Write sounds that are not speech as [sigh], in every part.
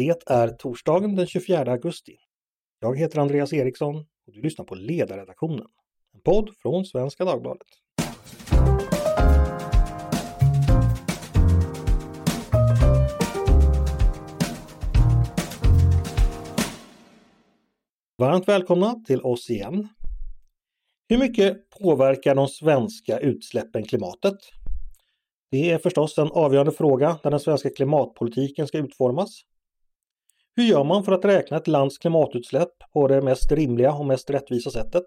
Det är torsdagen den 24 augusti. Jag heter Andreas Eriksson och du lyssnar på Ledarredaktionen, en podd från Svenska Dagbladet. Varmt välkomna till oss igen. Hur mycket påverkar de svenska utsläppen klimatet? Det är förstås en avgörande fråga när den svenska klimatpolitiken ska utformas. Hur gör man för att räkna ett lands klimatutsläpp på det mest rimliga och mest rättvisa sättet?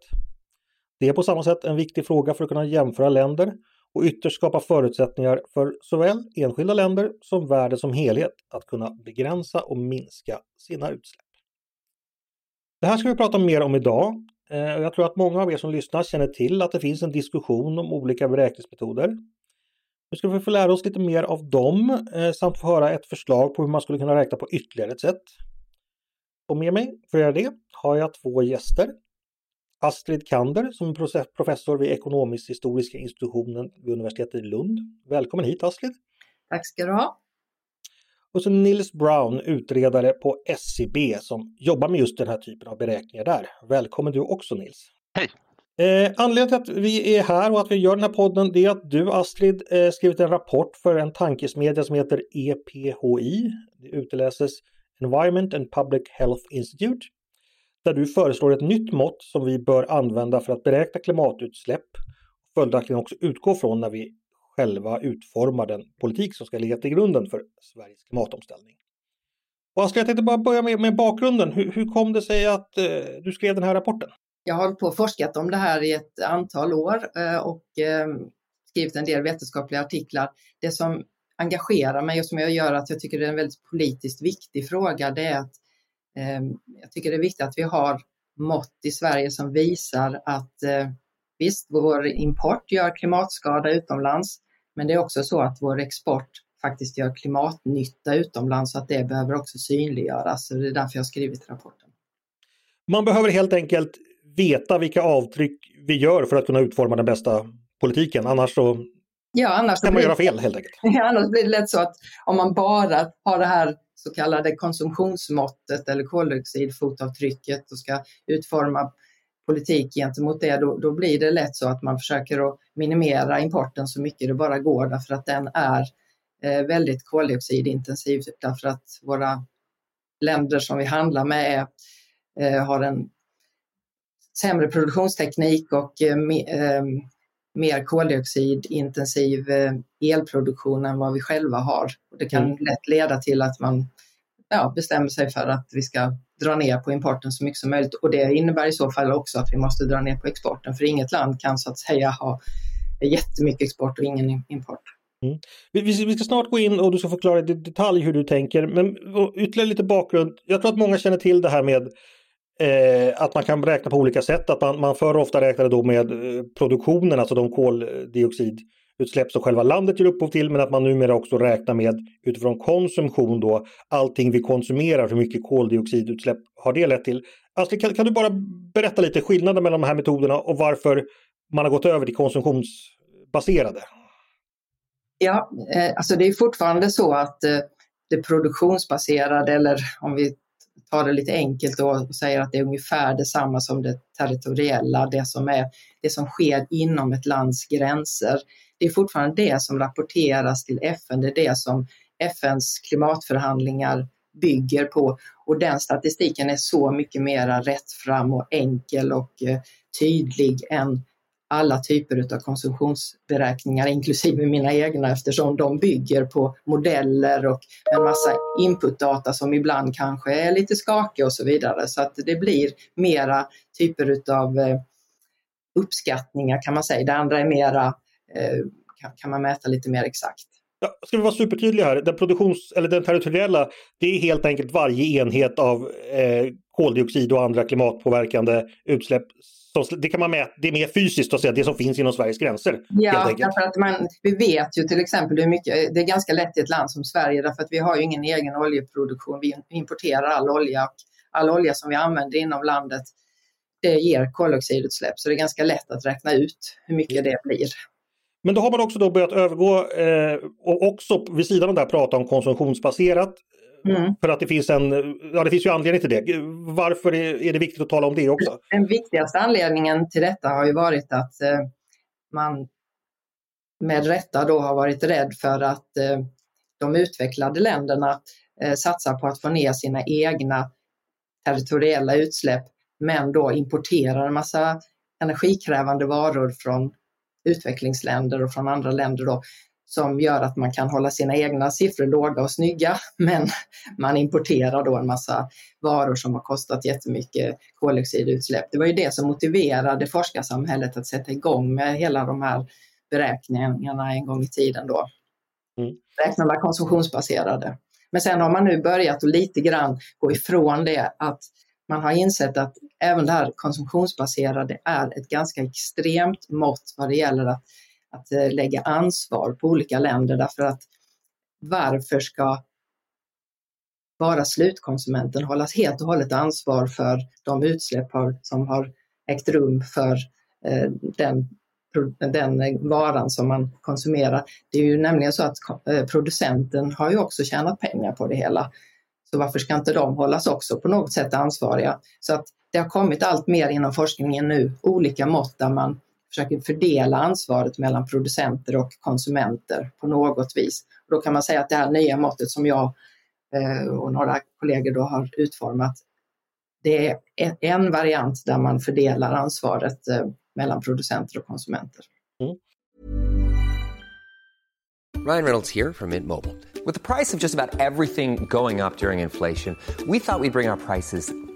Det är på samma sätt en viktig fråga för att kunna jämföra länder och ytterst skapa förutsättningar för såväl enskilda länder som världen som helhet att kunna begränsa och minska sina utsläpp. Det här ska vi prata mer om idag. Eh, jag tror att många av er som lyssnar känner till att det finns en diskussion om olika beräkningsmetoder. Nu ska vi få lära oss lite mer av dem eh, samt få höra ett förslag på hur man skulle kunna räkna på ytterligare ett sätt. Och med mig för att göra det har jag två gäster. Astrid Kander som är professor vid Ekonomisk-historiska institutionen vid universitetet i Lund. Välkommen hit Astrid! Tack ska du ha! Och så Nils Brown, utredare på SCB som jobbar med just den här typen av beräkningar där. Välkommen du också Nils! Hej! Eh, anledningen till att vi är här och att vi gör den här podden det är att du Astrid eh, skrivit en rapport för en tankesmedja som heter EPHI. Det utläses Environment and Public Health Institute. Där du föreslår ett nytt mått som vi bör använda för att beräkna klimatutsläpp och följaktligen också utgå från när vi själva utformar den politik som ska ligga till grunden för Sveriges klimatomställning. Och Astrid, jag tänkte bara börja med, med bakgrunden. Hur, hur kom det sig att eh, du skrev den här rapporten? Jag har på forskat om det här i ett antal år eh, och eh, skrivit en del vetenskapliga artiklar. Det som engagerar mig och som jag gör att jag tycker det är en väldigt politiskt viktig fråga, det är att eh, jag tycker det är viktigt att vi har mått i Sverige som visar att visst, vår import gör klimatskada utomlands, men det är också så att vår export faktiskt gör klimatnytta utomlands så att det behöver också synliggöras. Så det är därför jag skrivit rapporten. Man behöver helt enkelt veta vilka avtryck vi gör för att kunna utforma den bästa politiken. Annars så ja, annars kan man göra fel helt enkelt. [laughs] Ja, annars blir det lätt så att om man bara har det här så kallade konsumtionsmåttet eller koldioxidfotavtrycket och ska utforma politik gentemot det, då, då blir det lätt så att man försöker att minimera importen så mycket det bara går därför att den är eh, väldigt koldioxidintensiv därför att våra länder som vi handlar med är, eh, har en sämre produktionsteknik och eh, eh, mer koldioxidintensiv eh, elproduktion än vad vi själva har. Det kan mm. lätt leda till att man ja, bestämmer sig för att vi ska dra ner på importen så mycket som möjligt och det innebär i så fall också att vi måste dra ner på exporten för inget land kan så att säga ha jättemycket export och ingen import. Mm. Vi, vi, ska snart gå in och du ska förklara i detalj hur du tänker men ytterligare lite bakgrund. Jag tror att många känner till det här med Eh, att man kan räkna på olika sätt. Att man, man förr ofta räknade då med eh, produktionen, alltså de koldioxidutsläpp som själva landet ger upphov till, men att man numera också räknar med utifrån konsumtion då, allting vi konsumerar, hur mycket koldioxidutsläpp har det lett till? Astrid, kan, kan du bara berätta lite skillnaden mellan de här metoderna och varför man har gått över till konsumtionsbaserade? Ja, eh, alltså det är fortfarande så att eh, det produktionsbaserade eller om vi tar det lite enkelt och säger att det är ungefär detsamma som det territoriella, det som, är, det som sker inom ett lands gränser. Det är fortfarande det som rapporteras till FN, det är det som FNs klimatförhandlingar bygger på och den statistiken är så mycket mera rättfram och enkel och eh, tydlig än alla typer av konsumtionsberäkningar, inklusive mina egna eftersom de bygger på modeller och en massa inputdata som ibland kanske är lite skakiga och så vidare. Så att det blir mera typer av eh, uppskattningar kan man säga. Det andra är mera, eh, kan man mäta lite mer exakt. Ja, ska vi vara supertydliga här, den, produktions, eller den territoriella, det är helt enkelt varje enhet av eh, koldioxid och andra klimatpåverkande utsläpp som, det kan man mäta, det är mer fysiskt att säga det som finns inom Sveriges gränser. Ja, därför att man, vi vet ju till exempel hur mycket, det är ganska lätt i ett land som Sverige därför att vi har ju ingen egen oljeproduktion. Vi importerar all olja och all olja som vi använder inom landet det ger koldioxidutsläpp så det är ganska lätt att räkna ut hur mycket det blir. Men då har man också då börjat övergå eh, och också vid sidan av det här prata om konsumtionsbaserat mm. För att det finns en, ja det finns ju anledning till det. Varför är det viktigt att tala om det också? Den viktigaste anledningen till detta har ju varit att eh, man med rätta då har varit rädd för att eh, de utvecklade länderna eh, satsar på att få ner sina egna territoriella utsläpp men då importerar en massa energikrävande varor från utvecklingsländer och från andra länder då, som gör att man kan hålla sina egna siffror låga och snygga men man importerar då en massa varor som har kostat jättemycket koldioxidutsläpp. Det var ju det som motiverade forskarsamhället att sätta igång med hela de här beräkningarna en gång i tiden då. Mm. Räknarna konsumtionsbaserade. Men sen har man nu börjat att lite grann gå ifrån det att man har insett att även det här konsumtionsbaserade är ett ganska extremt mått vad det gäller att, att eh, lägga ansvar på olika länder därför att varför ska bara slutkonsumenten hållas helt och hållet ansvar för de utsläpp som har ägt rum för eh, den, den varan som man konsumerar. Det är ju nämligen så att eh, producenten har ju också tjänat pengar på det hela. Så varför ska inte de hållas också på något sätt ansvariga? Så att det har kommit allt mer inom forskningen nu, olika mått där man försöker fördela ansvaret mellan producenter och konsumenter på något vis. Och då kan man säga att det här nya måttet som jag eh, och några kollegor då har utformat, det är en variant där man fördelar ansvaret eh, mellan producenter och konsumenter. Mm. Ryan Reynolds här från Mint Mobile. Med priset på nästan allt som går upp under inflationen, trodde vi att vi skulle bring våra priser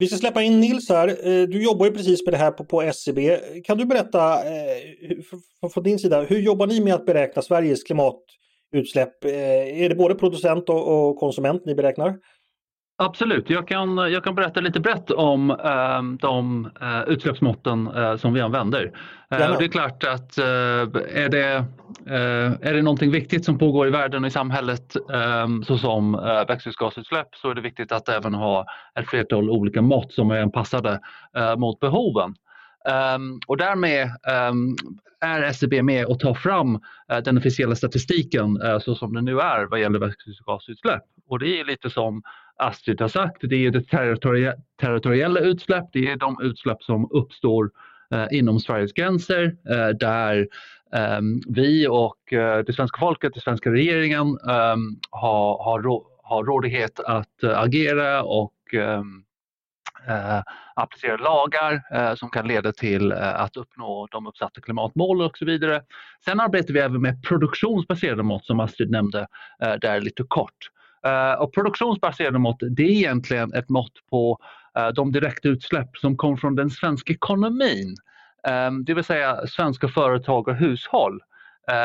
Vi ska släppa in Nils här. Eh, du jobbar ju precis med det här på, på SCB. Kan du berätta eh, från din sida, hur jobbar ni med att beräkna Sveriges klimatutsläpp? Eh, är det både producent och, och konsument ni beräknar? Absolut, jag kan, jag kan berätta lite brett om eh, de eh, utsläppsmåtten eh, som vi använder. Eh, det är klart att eh, är, det, eh, är det någonting viktigt som pågår i världen och i samhället ehm, såsom eh, växthusgasutsläpp så är det viktigt att även ha ett flertal olika mått som är anpassade mot behoven. Um, och därmed um, är SCB med och tar fram uh, den officiella statistiken uh, så som den nu är vad gäller växthusgasutsläpp. Och det är lite som Astrid har sagt, det är det territori territoriella utsläpp, det är de utsläpp som uppstår eh, inom Sveriges gränser eh, där ehm, vi och eh, det svenska folket, den svenska regeringen ehm, har, har, har rådighet att agera och ehm, eh, applicera lagar eh, som kan leda till eh, att uppnå de uppsatta klimatmålen och så vidare. Sen arbetar vi även med produktionsbaserade mått som Astrid nämnde eh, där lite kort. Eh, och produktionsbaserade mått det är egentligen ett mått på eh, de direkta utsläpp som kommer från den svenska ekonomin. Ehm, det vill säga svenska företag och hushåll.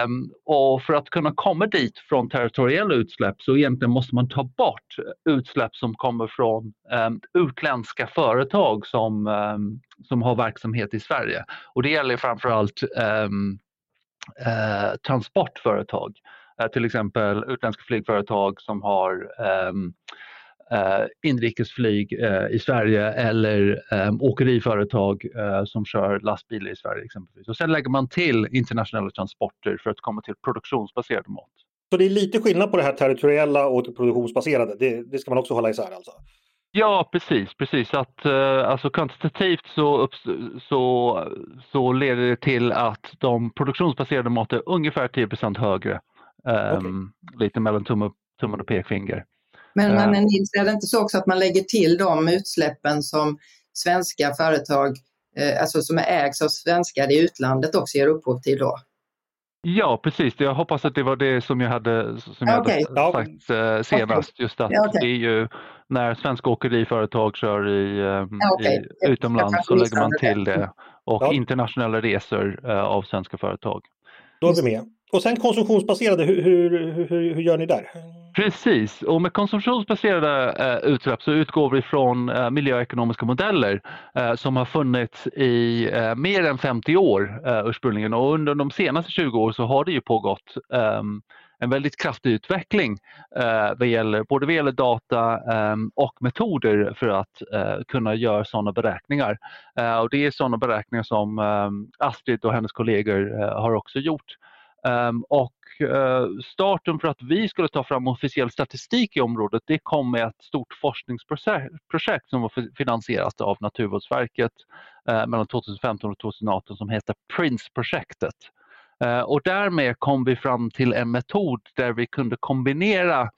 Um, och för att kunna komma dit från territoriella utsläpp så egentligen måste man ta bort utsläpp som kommer från um, utländska företag som, um, som har verksamhet i Sverige. Och det gäller framförallt um, uh, transportföretag. Uh, till exempel utländska flygföretag som har eh, inrikesflyg eh, i Sverige eller eh, åkeriföretag eh, som kör lastbilar i Sverige exempelvis. Och sen lägger man till internationella transporter för att komma till produktionsbaserade mått. Så det är lite skillnad på det här territoriella och det produktionsbaserade, det, det ska man också hålla isär alltså? Ja, precis. precis. Att, eh, alltså kvantitativt så, så, så leder det till att de produktionsbaserade mått är ungefär 10% högre. Okay. Um, lite mellan tummen och pekfinger. Men, men Nils, är det inte så också att man lägger till de utsläppen som svenska företag, eh, alltså som ägs av svenskar i utlandet också ger upphov till då? Ja precis, jag hoppas att det var det som jag hade, som jag okay. hade sagt eh, senast. Okay. Just att okay. det är ju när svenska åkeriföretag kör i, eh, i utomlands så lägger man till det. Och ja. internationella resor eh, av svenska företag. Då är vi med och sen konsumtionsbaserade, hur, hur, hur, hur, gör ni där? Precis, och med konsumtionsbaserade eh, utsläpp så utgår vi från eh, miljöekonomiska modeller eh, som har funnits i eh, mer än 50 år eh, ursprungligen och under de senaste 20 åren så har det ju pågått ehm, en väldigt kraftig utveckling eh, vad gäller, både vad gäller data eh, och metoder för att eh, kunna göra sådana beräkningar. Eh, och det är sådana beräkningar som ehm, Astrid och hennes kollegor eh, har också gjort. Um, och uh, starten för att vi skulle ta fram officiell statistik i området det kom med ett stort forskningsprojekt som var finansierat av Naturvårdsverket uh, mellan 2015 och 2018 som heter PRINCE-projektet. Uh, och därmed kom vi fram till en metod där vi kunde kombinera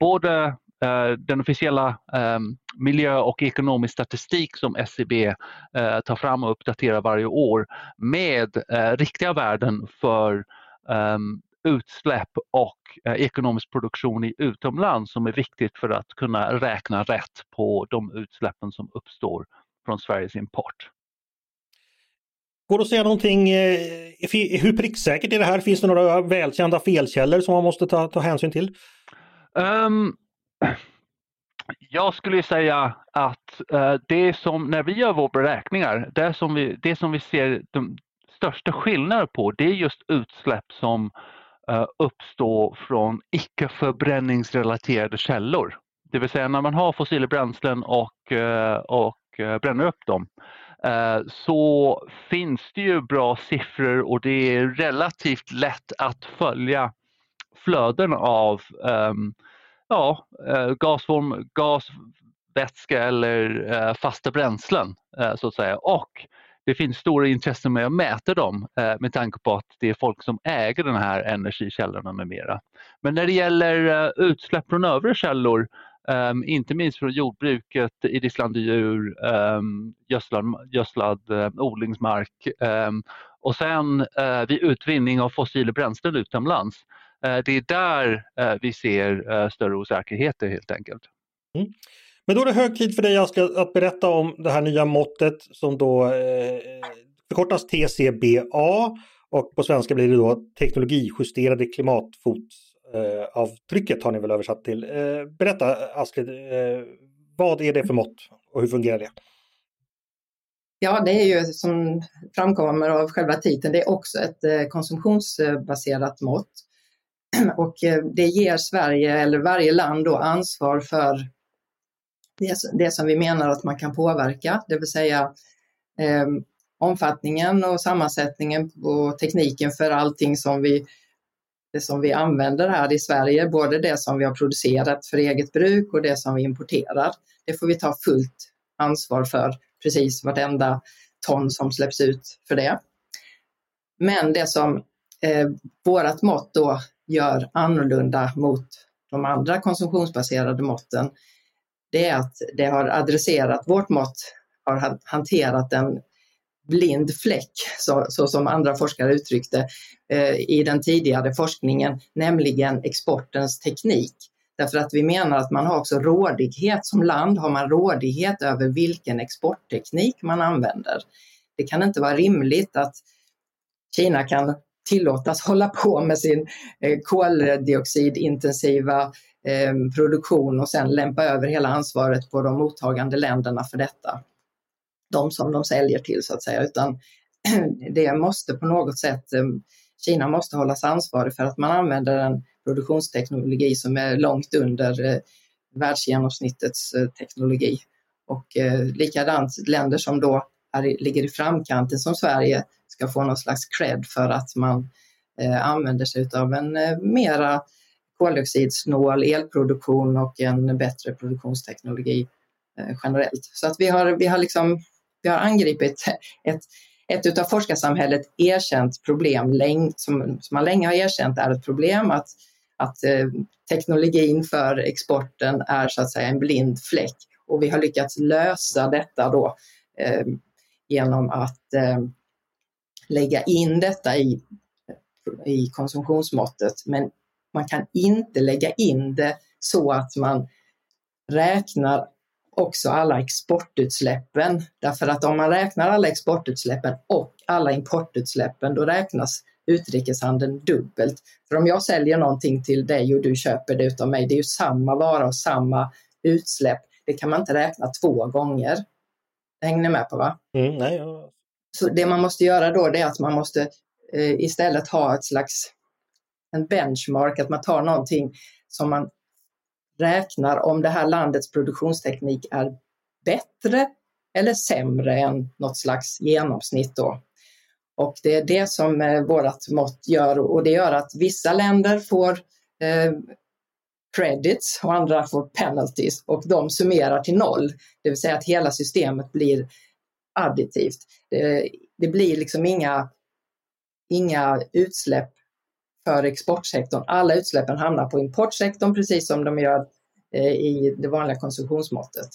både den officiella um, miljö och ekonomisk statistik som SCB e tar fram och uppdaterar varje år med riktiga värden för um, utsläpp och ekonomisk produktion i utomlands som är viktigt för att kunna räkna rätt på de utsläppen som uppstår från Sveriges import. Går det att säga någonting, hur pricksäkert är det här? Finns det några välkända felkällor som man måste ta, ta hänsyn till? Um, jag skulle säga att eh, det som, när vi gör våra beräkningar, det som vi, det som vi ser de största skillnader på det är just utsläpp som eh, uppstår från icke-förbränningsrelaterade källor. Det vill säga när man har fossila bränslen och, eh, och bränner upp dem så finns det ju bra siffror och det är relativt lätt att följa flöden av um, ja, eh, gasform, gas, vätska eller eh, fasta bränslen eh, så att säga. Och det finns stora intressen med att mäta dem eh, med tanke på att det är folk som äger den här energikällorna med mera. Men när det gäller eh, utsläpp från övriga källor, ehm, inte minst från jordbruket, idisslande djur, ehm, gödslad, gödslad odlingsmark ehm, och sen vid utvinning av fossila bränslen utomlands det är där eh, vi ser eh, större osäkerheter helt enkelt. Mm. Men då är det hög tid för dig Aska att berätta om det här nya måttet som då förkortas TCBA och på svenska blir det då teknologijusterade klimatfotavtrycket har ni väl översatt till. Berätta Astrid, vad är det för mått och hur fungerar det? Ja, det är ju som framkommer av själva titeln, det är också ett konsumtionsbaserat mått. [clears throat] Och eh, det ger Sverige eller varje land då ansvar för det, det som vi menar att man kan påverka, det vill säga eh, omfattningen och sammansättningen och tekniken för allting som vi, det som vi använder här i Sverige, både det som vi har producerat för eget bruk och det som vi importerar. Det får vi ta fullt ansvar för, precis vartenda ton som släpps ut för det. Men det som eh, vårt mått då gör annorlunda mot de andra konsumtionsbaserade måtten, det är att det har adresserat, vårt mått har hanterat en blind fläck, så, så som andra forskare uttryckte eh, i den tidigare forskningen, nämligen exportens teknik. Därför att vi menar att man har också rådighet, som land har man rådighet över vilken exportteknik man använder. Det kan inte vara rimligt att Kina kan tillåtas hålla på med sin eh, koldioxidintensiva eh, produktion och sen lämpa över hela ansvaret på de mottagande länderna för detta. De som de säljer till så att säga, utan [clears throat] det måste på något sätt, eh, Kina måste hållas ansvarig för att man använder en produktionsteknologi som är långt under världsgenomsnittets teknologi. Och likadant länder som då är, ligger i framkanten som Sverige ska få någon slags cred för att man eh, använder sig av en eh, mera koldioxidsnål elproduktion och en bättre produktionsteknologi eh, generellt. Så att vi har, vi har, liksom, vi har angripit [laughs] ett, ett av forskarsamhället erkänt problem läng, som, som man länge har erkänt är ett problem att, att eh, teknologin för exporten är så att säga en blind fläck och vi har lyckats lösa detta då eh, genom att eh, lägga in detta i, i konsumtionsmåttet. Men man kan inte lägga in det så att man räknar också alla exportutsläppen. Därför att om man räknar alla exportutsläppen och alla importutsläppen, då räknas utrikeshandeln dubbelt. För om jag säljer någonting till dig och du köper det utav mig, det är ju samma vara och samma utsläpp. Det kan man inte räkna två gånger. Det hänger ni med på va? Mm, nej, jag så det man måste göra då det är att man måste eh, istället ha ett slags en benchmark, att man tar någonting som man räknar om det här landets produktionsteknik är bättre eller sämre än något slags genomsnitt då. Och det är det som eh, vårt mått gör och det gör att vissa länder får eh, credits och andra får penalties och de summerar till noll. Det vill säga att hela systemet blir additivt. Det, det blir liksom inga, inga utsläpp för exportsektorn. Alla utsläppen hamnar på importsektorn precis som de gör eh, i det vanliga konsumtionsmåttet.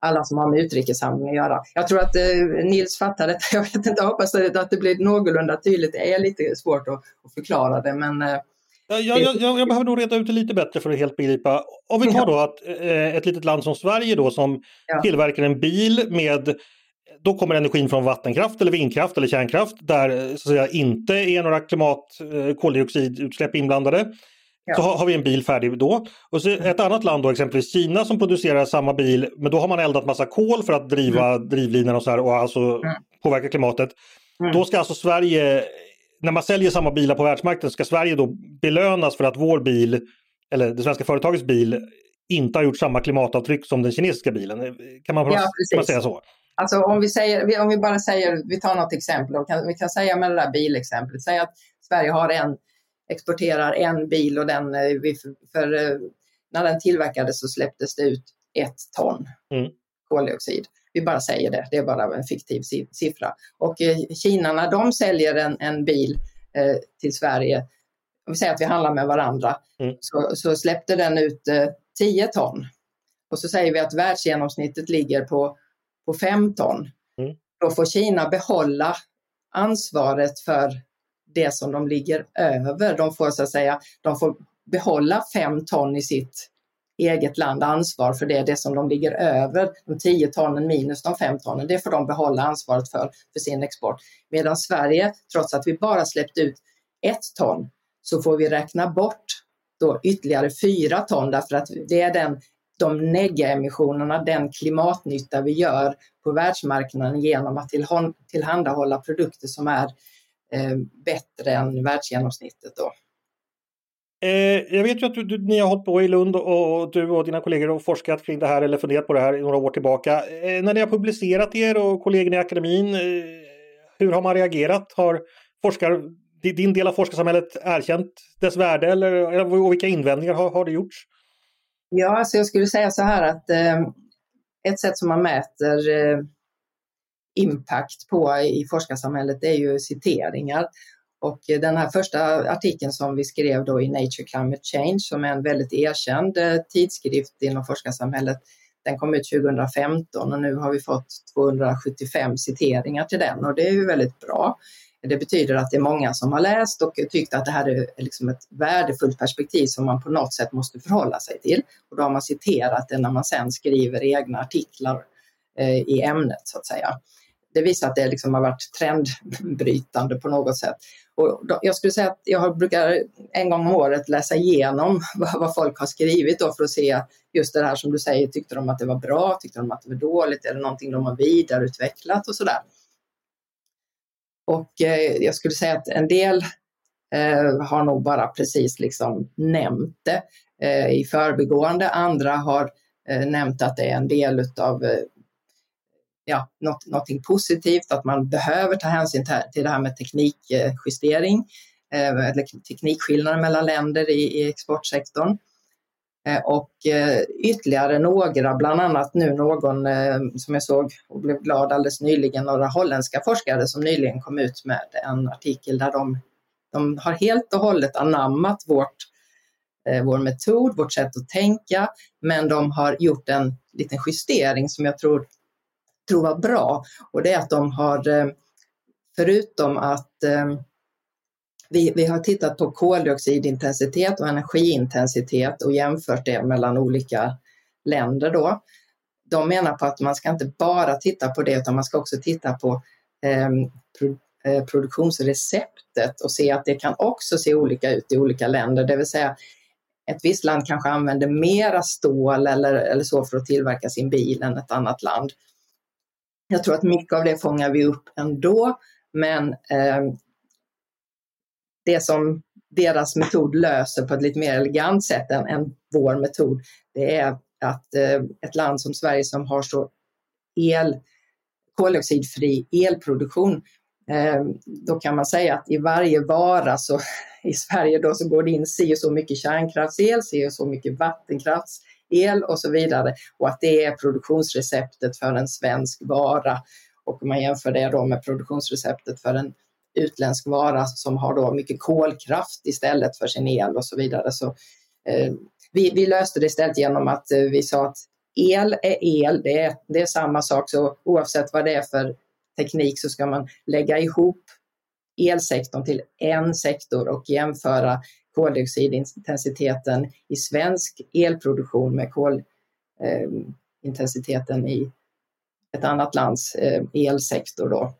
Alla som har med utrikeshandeln att göra. Jag tror att eh, Nils fattar detta. [laughs] Jag vet inte, jag hoppas att det blir någorlunda tydligt. Det är lite svårt att, förklara det men eh, jag, jag, jag, jag, behöver nog reda ut det lite bättre för att helt begripa. Om vi tar då att eh, ett litet land som Sverige då som ja. tillverkar en bil med då kommer energin från vattenkraft eller vindkraft eller kärnkraft där så att säga, inte är några klimat eh, koldioxidutsläpp inblandade. Ja. Så har, vi en bil färdig då. Och så ett annat land då exempelvis Kina som producerar samma bil men då har man eldat massa kol för att driva mm. drivlinan och så här och alltså mm. påverka klimatet. Mm. Då ska alltså Sverige när man säljer samma bilar på världsmarknaden ska Sverige då belönas för att vår bil, eller det svenska företagets bil, inte har gjort samma klimatavtryck som den kinesiska bilen. Kan man, ja, kan man säga så? Alltså om vi, säger, om vi bara säger, vi tar något exempel, vi kan, vi kan säga med det där bilexemplet, säg att Sverige har en, exporterar en bil och den, eh, för, eh, när den tillverkades så släpptes det ut ett ton mm. koldioxid. Vi bara säger det, det är bara en fiktiv siffra. Och eh, Kina, när de säljer en, en bil eh, till Sverige, om vi säger att vi handlar med varandra, mm. så, så, släppte den ut eh, 10 ton. Och så säger vi att världsgenomsnittet ligger på, på 5 ton. Mm. Då får Kina behålla ansvaret för det som de ligger över. De får så att säga, de får behålla 5 ton i sitt eget land ansvar för det, det som de ligger över, de 10 tonnen minus de 5 tonnen, det får de behålla ansvaret för, för sin export. Medan Sverige, trots att vi bara släppt ut ett ton, så får vi räkna bort då ytterligare 4 ton därför att det är den, de negaemissionerna, den klimatnytta vi gör på världsmarknaden genom att tillhandahålla produkter som är eh, bättre än världsgenomsnittet. Då. Eh, jag vet ju att du, du, ni har hållit på i Lund och, och, du och dina kollegor och forskat kring det här eller funderat på det här i några år tillbaka. Eh, när ni har publicerat er och kollegorna i akademin, eh, hur har man reagerat? Har forskar, din del av forskarsamhället erkänt dess värde eller, och vilka invändningar har, har det gjorts? Ja, alltså jag skulle säga så här att eh, ett sätt som man mäter eh, impact på i forskarsamhället är ju citeringar. Och eh, den här första artikeln som vi skrev då i Nature Climate Change som är en väldigt erkänd eh, tidskrift inom forskarsamhället, den kom ut 2015 och nu har vi fått 275 citeringar till den och det är ju väldigt bra. Det betyder att det är många som har läst och tyckt att det här är liksom ett värdefullt perspektiv som man på något sätt måste förhålla sig till. Och då har man citerat det när man sen skriver egna artiklar eh, i ämnet så att säga. Det visar att det liksom har varit trendbrytande på något sätt. Och då, jag skulle säga att jag brukar en gång om året läsa igenom [laughs] vad, vad, folk har skrivit då för att se just det här som du säger, tyckte de att det var bra, tyckte de att det var dåligt, är det någonting de har vidareutvecklat och sådär. Och eh, jag skulle säga att en del eh, har nog bara precis liksom nämnt det eh, i förbigående, andra har eh, nämnt att det är en del av eh, ja, något, någonting positivt, att man behöver ta hänsyn till det här med teknikjustering eh, eller teknikskillnader mellan länder i, i exportsektorn. Eh, och eh, ytterligare några, bland annat nu någon eh, som jag såg och blev glad alldeles nyligen, några holländska forskare som nyligen kom ut med en artikel där de, de har helt och hållet anammat vårt, vår metod, vårt sätt att tänka, men de har gjort en liten justering som jag tror tror var bra. Och det är att de har, förutom att vi, vi har tittat på koldioxidintensitet och energiintensitet och jämfört det mellan olika länder då. De menar på att man ska inte bara titta på det utan man ska också titta på eh, eh, produktionsreceptet och se att det kan också se olika ut i olika länder. Det vill säga ett visst land kanske använder mera stål eller, eller så för att tillverka sin bil än ett annat land. Jag tror att mycket av det fångar vi upp ändå, men eh, det som deras metod löser på ett lite mer elegant sätt än, än vår metod, det är att eh, ett land som Sverige som har så el, koldioxidfri elproduktion, eh, då kan man säga att i varje vara så [laughs] i Sverige då så går det in si och så mycket kärnkraftsel, si och så mycket vattenkraftsel och så vidare och att det är produktionsreceptet för en svensk vara. Och om man jämför det då med produktionsreceptet för en utländsk vara som har då mycket kolkraft istället för sin el och så vidare. Så, eh, vi, vi, löste det istället genom att eh, vi sa att el är el, det är, det är samma sak, så oavsett vad det är för teknik så ska man lägga ihop elsektorn till en sektor och jämföra koldioxidintensiteten i svensk elproduktion med kolintensiteten eh, i ett annat lands eh, elsektor. Då.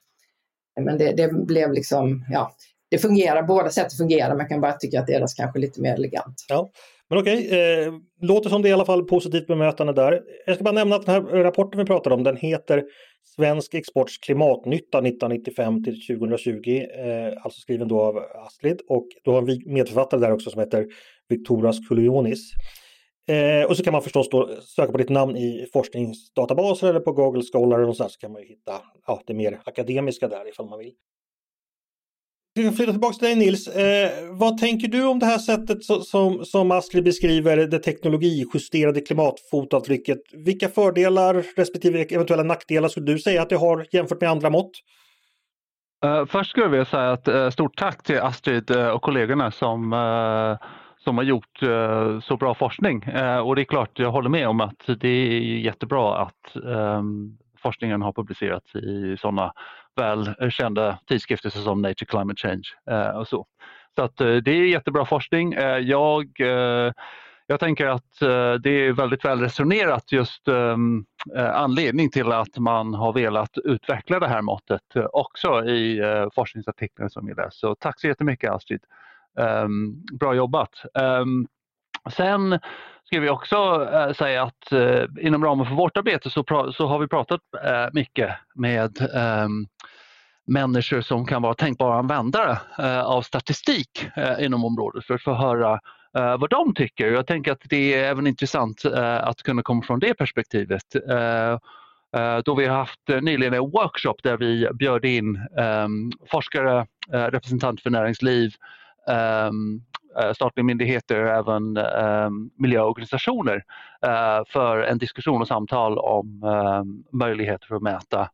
Men det, det, blev liksom, ja, det fungerar, båda sätten fungerar, man kan bara tycka att deras kanske är lite mer elegant. Ja, men okej, eh, låter som det är i alla fall positivt bemötande där. Jag ska bara nämna att den här rapporten vi pratar om, den heter Svensk exports klimatnytta 1995 till 2020, eh, alltså skriven då av Astrid och då har vi medförfattare där också som heter Victoras Kulionis. Eh, och så kan man förstås då söka på ditt namn i forskningsdatabaser eller på Google Scholar och så, så kan man hitta ja, det mer akademiska där ifall man vill. Vi kan flytta tillbaka till dig Nils. Eh, vad tänker du om det här sättet som, som, som Astrid beskriver det teknologijusterade klimatfotavtrycket? Vilka fördelar respektive eventuella nackdelar skulle du säga att det har jämfört med andra mått? Uh, först skulle jag vilja säga ett uh, eh, stort tack till Astrid uh, och kollegorna som, som har gjort eh, så bra forskning. Eh, och det är klart, jag håller med om att det är jättebra att eh, forskningen har publicerats i sådana välkända tidskrifter som Nature Climate Change eh, och så. Så att eh, det är jättebra forskning. Eh, jag, eh, jag tänker att det är väldigt väl resonerat just ehm, anledning till att man har velat utveckla det här måttet också i forskningsartiklar som vi läser. Så tack så jättemycket Astrid. Um, bra jobbat. Um, sen ska vi också uh, säga att uh, inom ramen för vårt arbete så, så har vi pratat uh, mycket med um, människor som kan vara tänkbara användare av statistik inom området för att få höra vad de tycker. Jag tänker att det är även intressant att kunna komma från det perspektivet. Då vi har haft nyligen en workshop där vi bjöd in forskare, representanter för näringsliv, Ehm, eh, statliga myndigheter och även ehm, miljöorganisationer eh, för en diskussion och samtal om ehm, möjligheter för att mäta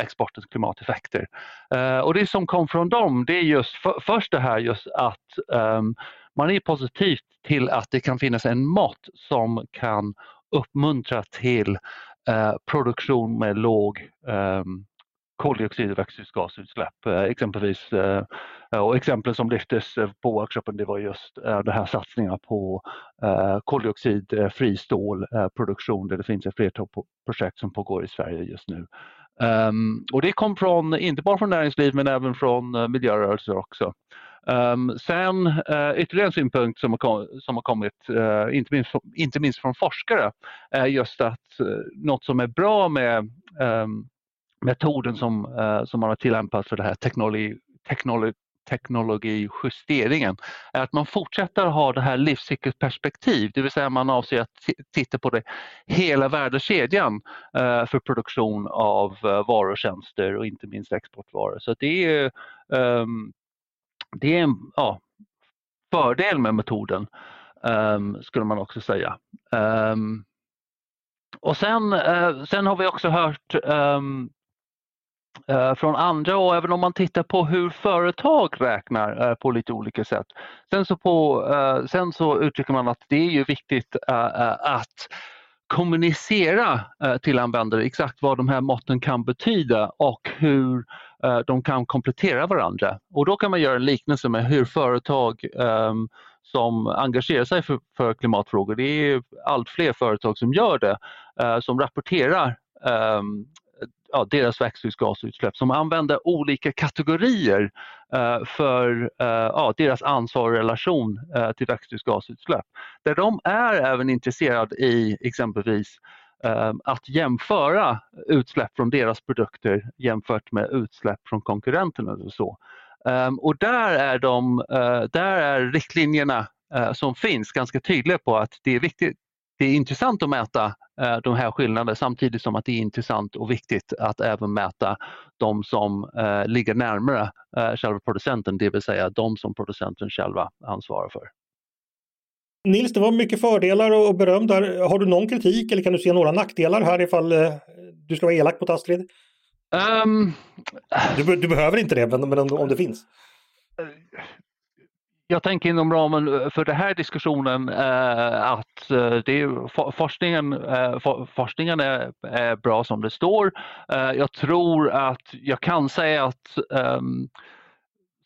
exportens klimateffekter. Eh, och det som kom från dem det är just för, först det här just att um, man är positiv till att det kan finnas en mått som kan uppmuntra till uh, produktion med låg um, koldioxid eh, eh, eh, och växthusgasutsläpp. exempelvis och exemplen som lyftes på workshopen det var just de här satsningar på koldioxidfri stålproduktion där det finns ett flertal projekt som pågår i Sverige just nu. Ehm, och det kom från, inte bara från näringsliv men även från miljörörelser också. Um, sen uh, ytterligare en synpunkt som har, som har kommit, uh, inte, minst, inte minst från forskare, är just att uh, något som är bra med um, metoden som, eh, som man har tillämpat för det här teknologi, teknologi, teknologijusteringen är att man fortsätter ha det här livscykelperspektiv, det vill säga man avser att titta på det hela värdekedjan eh, för produktion av eh, varor och tjänster och inte minst exportvaror. Så det är, ehm, det är en ja, fördel med metoden ehm, skulle man också säga. Ehm, och sen, sen har vi också hört ehm, Eh, från andra och även om man tittar på hur företag räknar eh, på lite olika sätt. Sen så, på, eh, sen så uttrycker man att det är ju viktigt eh, eh, att kommunicera till användare exakt vad de här måtten kan betyda och hur de kan komplettera varandra. Och då kan man göra en liknelse med hur företag ehm, som engagerar sig för, för, klimatfrågor, det är allt fler företag som gör det, som rapporterar ehm, ja, deras växthusgasutsläpp som använder olika kategorier eh, för eh, ja, deras ansvar och relation eh, till växthusgasutsläpp. Där de är även intresserade i exempelvis eh, att jämföra utsläpp från deras produkter jämfört med utsläpp från konkurrenterna. Och, så. Ehm, och där är, de, eh, där är riktlinjerna eh, som finns ganska tydliga på att det är viktigt det är intressant att mäta eh, de här skillnaderna samtidigt som att det är intressant och viktigt att även mäta de som eh, ligger närmare eh, själva producenten, det vill säga de som producenten själva ansvarar för. Nils, det var mycket fördelar och beröm där. Har du någon kritik eller kan du se några nackdelar här ifall du ska vara elak mot Astrid? Um, du, du, behöver inte det, men, men om, om det finns jag tänker inom ramen eh, för den här diskussionen eh, att eh, det är, forskningen, eh, for, forskningen är, är, bra som det står. Eh, jag tror att jag kan säga att ehm,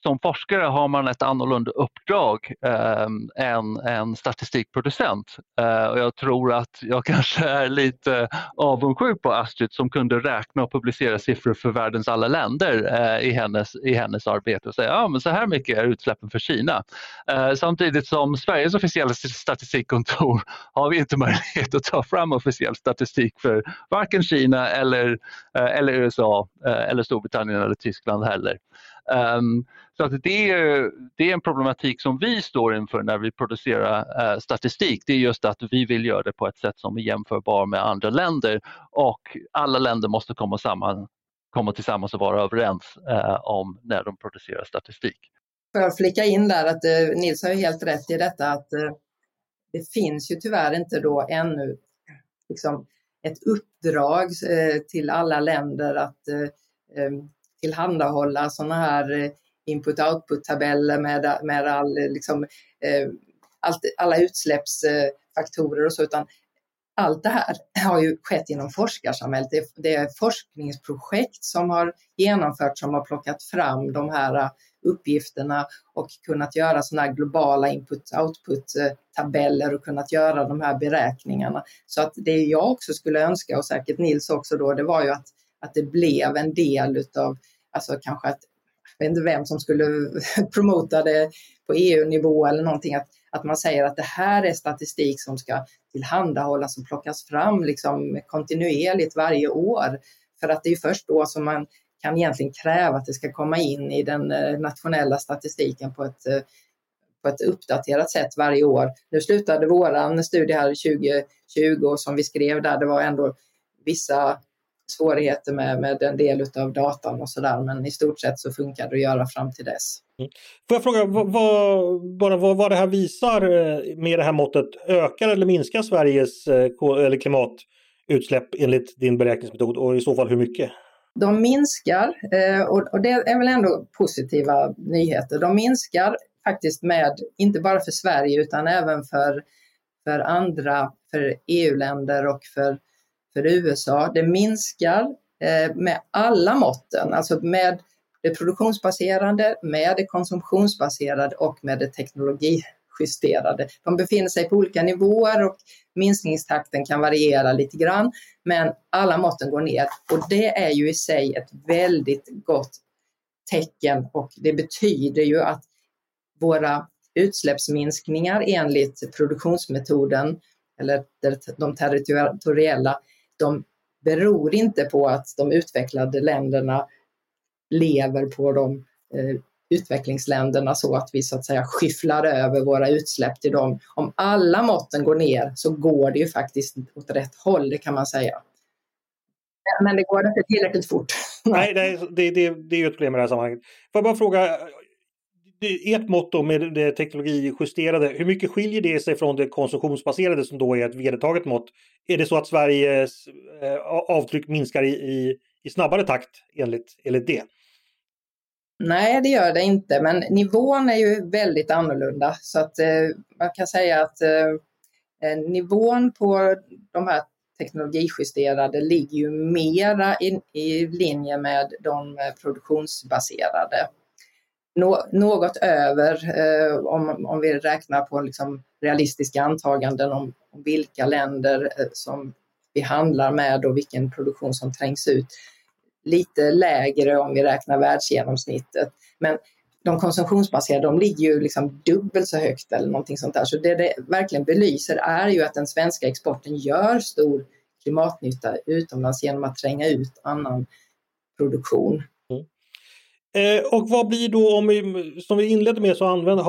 som forskare har man ett annorlunda uppdrag eh, än en statistikproducent. Eh, och jag tror att jag [laughs] kanske är lite avundsjuk på Astrid som kunde räkna och publicera siffror för världens alla länder eh, i, hennes, i hennes arbete och säga ja, men så här mycket är utsläppen för Kina. Eh, samtidigt som Sveriges officiella statistikkontor [laughs] har vi inte möjlighet att ta fram officiell statistik för varken Kina eller, eh, eller USA eh, eller Storbritannien eller Tyskland heller. Um, så att det, är, det är en problematik som vi står inför när vi producerar uh, statistik. Det är just att vi vill göra det på ett sätt som är jämförbar med andra länder och alla länder måste komma, samman, komma tillsammans och vara överens uh, om när de producerar statistik. Får jag flika in där att uh, Nils har helt rätt i detta att det finns ju tyvärr inte då ännu liksom, ett uppdrag till alla länder att ehm, tillhandahålla sådana här eh, input-output-tabeller med, med all, eh, liksom, eh, allt, alla utsläppsfaktorer eh, och så, utan allt det här [laughs] har ju skett inom forskarsamhället. Det, det är forskningsprojekt som har genomförts som har plockat fram de här uppgifterna och kunnat göra sådana här globala input-output-tabeller och kunnat göra de här beräkningarna. Så att det jag också skulle önska och säkert Nils också då, det var ju att, att det blev en del utav alltså kanske att, jag vet inte vem som skulle [laughs] promota det på EU-nivå eller någonting, att, att man säger att det här är statistik som ska tillhandahållas och plockas fram liksom kontinuerligt varje år. För att det är först då som man kan egentligen kräva att det ska komma in i den eh, nationella statistiken på ett, eh, på ett uppdaterat sätt varje år. Nu slutade våran studie här 2020 och som vi skrev där, det var ändå vissa svårigheter med, med en del av datan och sådär men i stort sett så funkar det att göra fram till dess. Mm. Får jag fråga vad, vad, bara vad, vad det här visar eh, med det här måttet? Ökar eller minskar Sveriges eh, eller klimatutsläpp enligt din beräkningsmetod och i så fall hur mycket? De minskar eh, och det är väl ändå positiva nyheter. De minskar faktiskt med, inte bara för Sverige utan även för, för andra, för EU-länder och för för USA. Det minskar eh, med alla måtten, alltså med det produktionsbaserade, med det konsumtionsbaserade och med det teknologijusterade. De befinner sig på olika nivåer och minskningstakten kan variera lite grann, men alla måtten går ner och det är ju i sig ett väldigt gott tecken och det betyder ju att våra utsläppsminskningar enligt produktionsmetoden eller de territoriella de beror inte på att de utvecklade länderna lever på de eh, utvecklingsländerna så att vi så att säga skyfflar över våra utsläpp till dem. Om alla måtten går ner så går det ju faktiskt åt rätt håll, det kan man säga. Men det går inte tillräckligt fort. Nej, det, det, det, det är ju ett problem i det här sammanhanget. Får jag bara fråga, ert mått med det teknologijusterade, hur mycket skiljer det sig från det konsumtionsbaserade som då är ett vedertaget mått? Är det så att Sveriges eh, avtryck minskar i, i, i snabbare takt enligt, enligt det? Nej, det gör det inte, men nivån är ju väldigt annorlunda. Så att eh, man kan säga att eh, eh nivån på de här teknologijusterade ligger ju mera i, i linje med de eh, produktionsbaserade något över eh, om, om vi räknar på liksom realistiska antaganden om, om vilka länder eh, som vi handlar med och vilken produktion som trängs ut. lite lägre om vi räknar världsgenomsnittet. Men de konsumtionsbaserade de ligger ju liksom dubbelt så högt eller någonting sånt där. Så det det verkligen belyser är ju att den svenska exporten gör stor klimatnytta utomlands genom att tränga ut annan produktion. Eh, och vad blir då om vi, som vi inledde med så använder,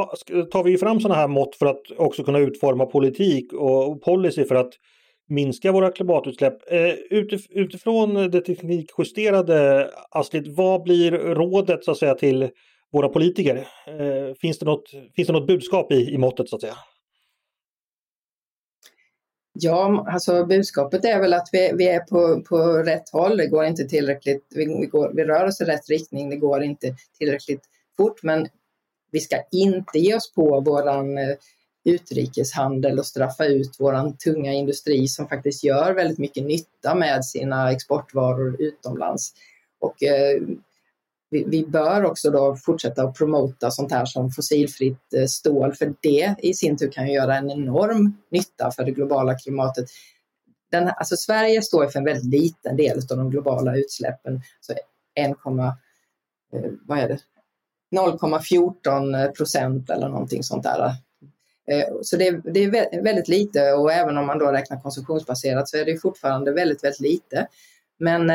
tar vi fram sådana här mått för att också kunna utforma politik och, policy för att minska våra klimatutsläpp. Eh, utifrån det teknikjusterade, Astrid, vad blir rådet så att säga till våra politiker? Eh, finns, det något, finns det något budskap i, i måttet så att säga? Ja, alltså budskapet är väl att vi, vi är på, på rätt håll. Det går inte tillräckligt, vi, vi, går, vi rör oss i rätt riktning, det går inte tillräckligt fort, men vi ska inte ge oss på våran eh, utrikeshandel och straffa ut våran tunga industri som faktiskt gör väldigt mycket nytta med sina exportvaror utomlands. Och eh, vi, vi, bör också då fortsätta att promota sånt här som fossilfritt eh, stål, för det i sin tur kan göra en enorm nytta för det globala klimatet. Den, alltså Sverige står för en väldigt liten del av de globala utsläppen, så 1, eh, vad är det? 0,14 procent eller någonting sånt där. Eh, så det, det, är väldigt lite och även om man då räknar konsumtionsbaserat så är det fortfarande väldigt, väldigt lite. Men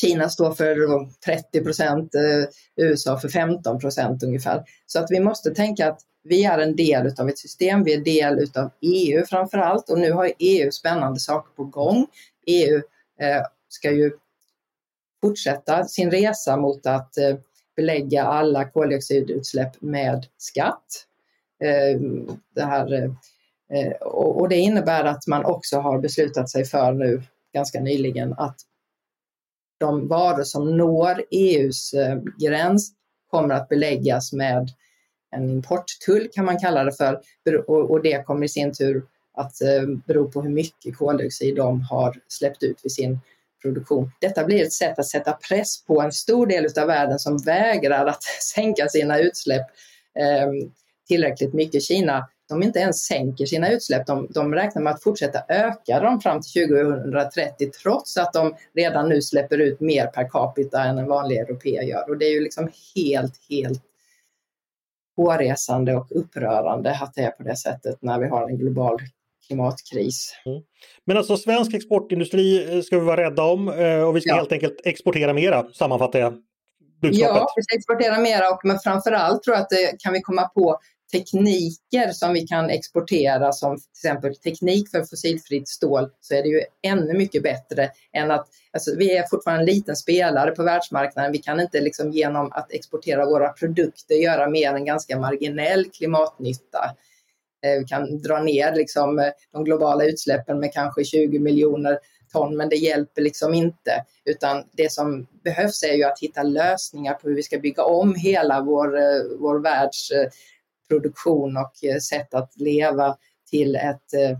Kina står för 30 procent, eh, USA för 15 procent ungefär. Så att vi måste tänka att vi är en del av ett system, vi är del av EU framför allt och nu har EU spännande saker på gång. EU eh, ska ju fortsätta sin resa mot att eh, belägga alla koldioxidutsläpp med skatt. Det här, och det innebär att man också har beslutat sig för nu ganska nyligen att de varor som når EUs eh, gräns kommer att beläggas med en importtull kan man kalla det för och det kommer i sin tur att eh, bero på hur mycket koldioxid de har släppt ut vid sin produktion. Detta blir ett sätt att sätta press på en stor del av världen som vägrar att [laughs] sänka sina utsläpp eh, tillräckligt mycket. Kina de inte ens sänker sina utsläpp. De, de räknar med att fortsätta öka dem fram till 2030 trots att de redan nu släpper ut mer per capita än en vanlig europé gör. Och det är ju liksom helt, helt hårresande och upprörande att det är på det sättet när vi har en global klimatkris. Mm. Men alltså svensk exportindustri eh, ska vi vara rädda om eh, och vi ska ja. helt enkelt exportera mera, sammanfattar jag budskapet. Ja, vi ska exportera mera och men framför allt tror jag att det kan vi komma på tekniker som vi kan exportera som till exempel teknik för fossilfritt stål så är det ju ännu mycket bättre än att alltså, vi är fortfarande en liten spelare på världsmarknaden. Vi kan inte liksom genom att exportera våra produkter göra mer än ganska marginell klimatnytta. Eh, vi kan dra ner liksom eh, de globala utsläppen med kanske 20 miljoner ton, men det hjälper liksom inte. Utan det som behövs är ju att hitta lösningar på hur vi ska bygga om hela vår, eh, vår världs produktion och eh, sätt att leva till ett eh,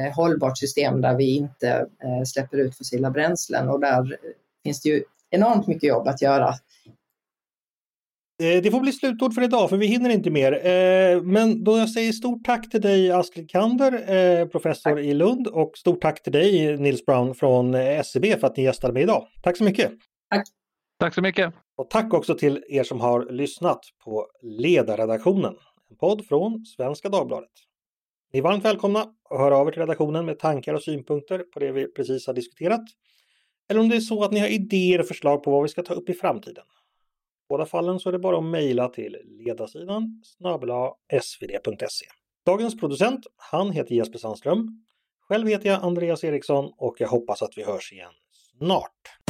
eh, hållbart system där vi inte släpper ut fossila bränslen och där finns det ju enormt mycket jobb att göra. Det får bli slutord för idag för vi hinner inte mer. Men då jag säger stort tack till dig Astrid Kander, professor tack. i Lund och stort tack till dig Nils Brown från SEB för att ni gästade mig idag. Tack så mycket! Tack! Tack så mycket! Och tack också till er som har lyssnat på ledarredaktionen en podd från Svenska Dagbladet. Ni är varmt välkomna att höra av er till redaktionen med tankar och synpunkter på det vi precis har diskuterat. Eller om det är så att ni har idéer och förslag på vad vi ska ta upp i framtiden. I båda fallen så är det bara att mejla till ledarsidan snabla svd.se. Dagens producent, han heter Jesper Sandström. Själv heter jag Andreas Eriksson och jag hoppas att vi hörs igen snart.